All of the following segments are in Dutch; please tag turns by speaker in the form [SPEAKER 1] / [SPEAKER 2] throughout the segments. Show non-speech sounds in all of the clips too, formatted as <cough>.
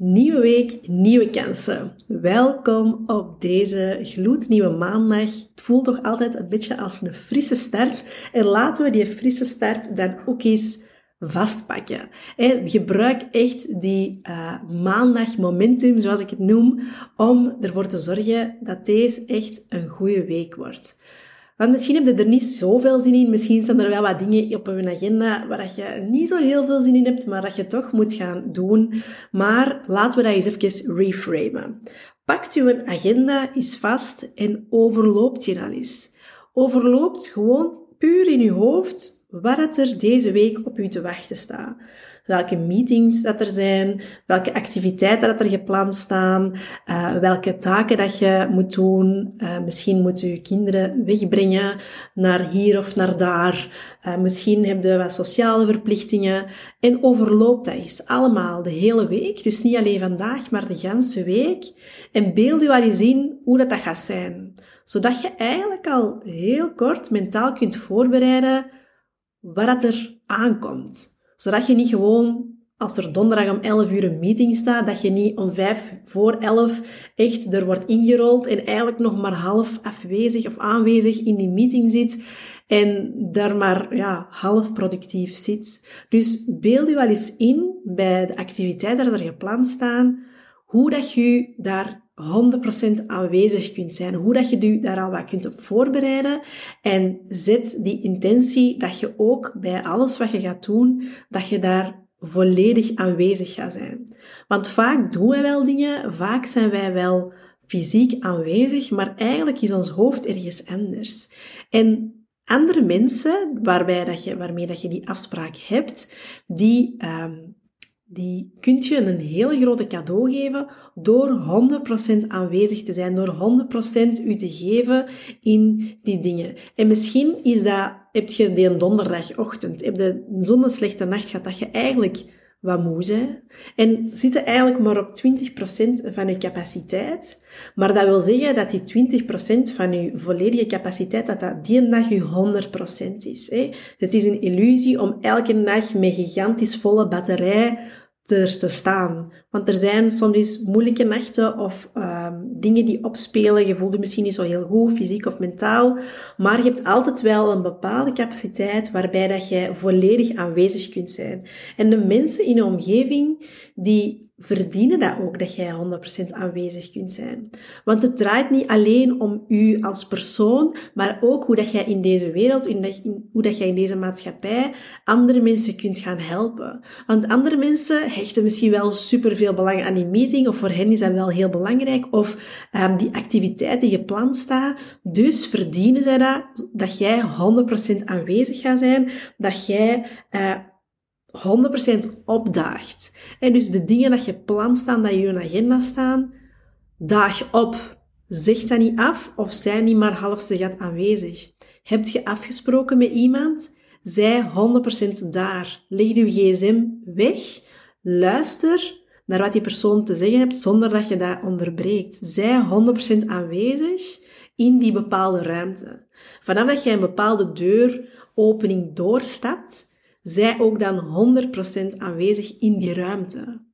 [SPEAKER 1] Nieuwe week, nieuwe kansen. Welkom op deze gloednieuwe maandag. Het voelt toch altijd een beetje als een frisse start. En laten we die frisse start dan ook eens vastpakken. gebruik echt die uh, maandag momentum, zoals ik het noem, om ervoor te zorgen dat deze echt een goede week wordt. Want misschien heb je er niet zoveel zin in. Misschien staan er wel wat dingen op je agenda waar je niet zo heel veel zin in hebt, maar dat je toch moet gaan doen. Maar laten we dat eens even reframen. Pakt je agenda eens vast en overloopt je al eens. Overloopt gewoon puur in je hoofd wat er deze week op u te wachten staat welke meetings dat er zijn, welke activiteiten dat er gepland staan, uh, welke taken dat je moet doen. Uh, misschien moet je kinderen wegbrengen naar hier of naar daar. Uh, misschien heb je wat sociale verplichtingen. En overloopt dat eens allemaal de hele week. Dus niet alleen vandaag, maar de ganse week. En beeld je wel eens in hoe dat, dat gaat zijn. Zodat je eigenlijk al heel kort mentaal kunt voorbereiden wat er aankomt zodat je niet gewoon, als er donderdag om 11 uur een meeting staat, dat je niet om 5 voor 11 echt er wordt ingerold en eigenlijk nog maar half afwezig of aanwezig in die meeting zit en daar maar ja, half productief zit. Dus beeld je wel eens in bij de activiteiten die er gepland staan, hoe dat je daar 100% aanwezig kunt zijn. Hoe dat je je daar al wat kunt op voorbereiden. En zet die intentie dat je ook bij alles wat je gaat doen, dat je daar volledig aanwezig gaat zijn. Want vaak doen wij wel dingen, vaak zijn wij wel fysiek aanwezig, maar eigenlijk is ons hoofd ergens anders. En andere mensen waarbij dat je, waarmee dat je die afspraak hebt, die um, die kunt je een hele grote cadeau geven door 100% aanwezig te zijn, door 100% u te geven in die dingen. En misschien is dat, heb je die donderdagochtend, heb je zo'n slechte nacht gehad dat je eigenlijk wat moe bent en zitten eigenlijk maar op 20% van je capaciteit. Maar dat wil zeggen dat die 20% van je volledige capaciteit, dat dat die dag je 100% is. Hè? Het is een illusie om elke dag met gigantisch volle batterij er te staan. Want er zijn soms moeilijke nachten of uh, dingen die opspelen. Je voelt je misschien niet zo heel goed, fysiek of mentaal. Maar je hebt altijd wel een bepaalde capaciteit waarbij dat jij volledig aanwezig kunt zijn. En de mensen in je omgeving die verdienen dat ook, dat jij 100% aanwezig kunt zijn. Want het draait niet alleen om u als persoon, maar ook hoe dat jij in deze wereld, in hoe dat jij in deze maatschappij andere mensen kunt gaan helpen. Want andere mensen hechten misschien wel superveel belang aan die meeting, of voor hen is dat wel heel belangrijk, of um, die activiteit die gepland staat. Dus verdienen zij dat, dat jij 100% aanwezig gaat zijn, dat jij uh, 100% opdaagt. En dus de dingen dat je plant staan, dat je in agenda staan, daag op. Zeg dat niet af of zijn niet maar half gat aanwezig. Heb je afgesproken met iemand? Zij 100% daar. Leg je gsm weg. Luister naar wat die persoon te zeggen hebt zonder dat je dat onderbreekt. Zij 100% aanwezig in die bepaalde ruimte. Vanaf dat jij een bepaalde deuropening doorstapt, zij ook dan 100% aanwezig in die ruimte.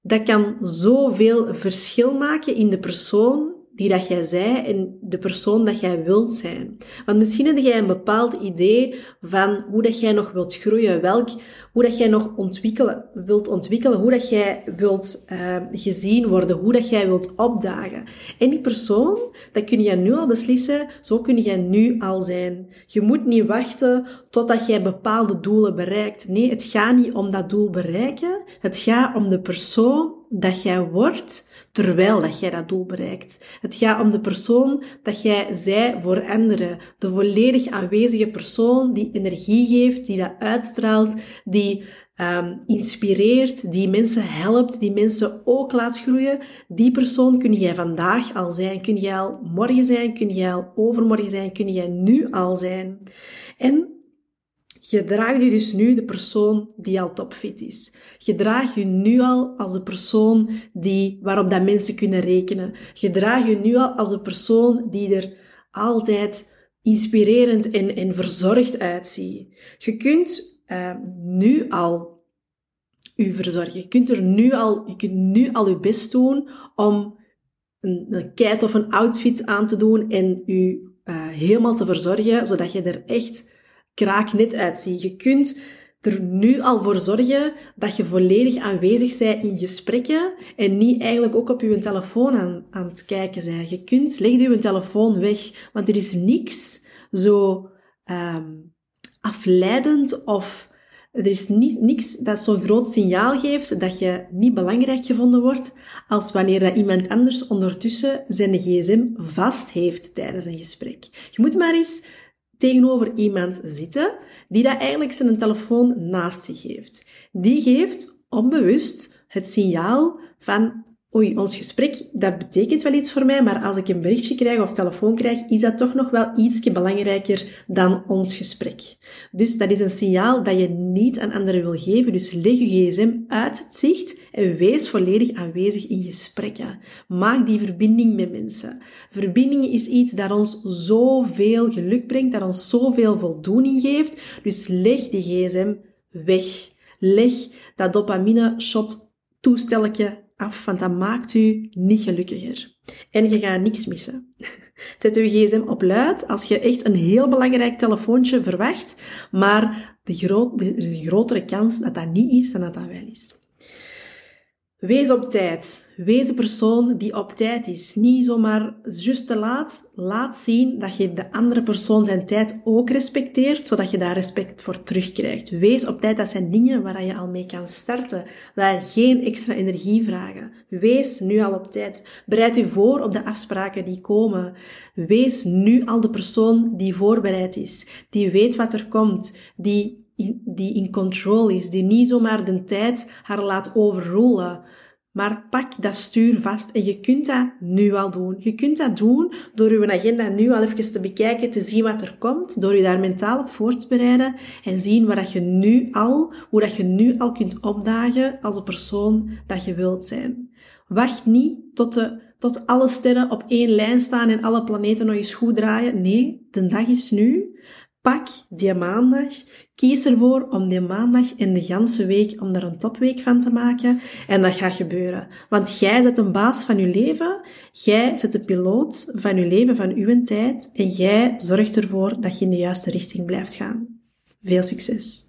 [SPEAKER 1] Dat kan zoveel verschil maken in de persoon die dat jij zij en de persoon dat jij wilt zijn. Want misschien heb jij een bepaald idee van hoe dat jij nog wilt groeien, welk, hoe dat jij nog ontwikkelen, wilt ontwikkelen, hoe dat jij wilt uh, gezien worden, hoe dat jij wilt opdagen. En die persoon, dat kun je nu al beslissen, zo kun jij nu al zijn. Je moet niet wachten totdat jij bepaalde doelen bereikt. Nee, het gaat niet om dat doel bereiken, het gaat om de persoon dat jij wordt, terwijl dat jij dat doel bereikt. Het gaat om de persoon dat jij zij voor anderen. De volledig aanwezige persoon die energie geeft, die dat uitstraalt, die um, inspireert, die mensen helpt, die mensen ook laat groeien. Die persoon kun jij vandaag al zijn. Kun jij al morgen zijn, kun jij al overmorgen zijn, kun jij nu al zijn. En Gedraag je dus nu de persoon die al topfit is. Gedraag je nu al als de persoon die, waarop dat mensen kunnen rekenen. Gedraag je nu al als de persoon die er altijd inspirerend en, en verzorgd uitziet. Je kunt uh, nu al u verzorgen. Je kunt er nu al, je kunt nu al je best doen om een, een kite of een outfit aan te doen en u uh, helemaal te verzorgen, zodat je er echt kraaknet uitziet. Je kunt er nu al voor zorgen dat je volledig aanwezig bent in gesprekken en niet eigenlijk ook op je telefoon aan, aan het kijken bent. Je kunt, leg je telefoon weg, want er is niks zo um, afleidend of er is niet, niks dat zo'n groot signaal geeft dat je niet belangrijk gevonden wordt als wanneer dat iemand anders ondertussen zijn gsm vast heeft tijdens een gesprek. Je moet maar eens tegenover iemand zitten die dat eigenlijk zijn telefoon naast zich heeft. Die geeft onbewust het signaal van oei, ons gesprek, dat betekent wel iets voor mij, maar als ik een berichtje krijg of telefoon krijg, is dat toch nog wel ietsje belangrijker dan ons gesprek. Dus dat is een signaal dat je niet aan anderen wil geven. Dus leg je gsm uit het zicht en wees volledig aanwezig in gesprekken. Maak die verbinding met mensen. Verbinding is iets dat ons zoveel geluk brengt, dat ons zoveel voldoening geeft. Dus leg die gsm weg. Leg dat dopamine shot toestelletje af, want dat maakt u niet gelukkiger. En je gaat niks missen. <laughs> Zet uw gsm op luid als je echt een heel belangrijk telefoontje verwacht, maar de groot, een grotere kans dat dat niet is dan dat dat wel is. Wees op tijd. Wees de persoon die op tijd is. Niet zomaar just te laat. Laat zien dat je de andere persoon zijn tijd ook respecteert, zodat je daar respect voor terugkrijgt. Wees op tijd. Dat zijn dingen waar je al mee kan starten. Waar geen extra energie vragen. Wees nu al op tijd. Bereid u voor op de afspraken die komen. Wees nu al de persoon die voorbereid is. Die weet wat er komt. Die die in control is, die niet zomaar de tijd haar laat overrollen. Maar pak dat stuur vast en je kunt dat nu al doen. Je kunt dat doen door je agenda nu al even te bekijken, te zien wat er komt, door je daar mentaal op voor te bereiden en zien waar dat je nu al, hoe dat je nu al kunt opdagen als de persoon dat je wilt zijn. Wacht niet tot, de, tot alle sterren op één lijn staan en alle planeten nog eens goed draaien. Nee, de dag is nu. Pak die maandag, kies ervoor om die maandag en de ganse week om er een topweek van te maken en dat gaat gebeuren. Want jij zet een baas van je leven, jij zet de piloot van je leven, van uw tijd en jij zorgt ervoor dat je in de juiste richting blijft gaan. Veel succes!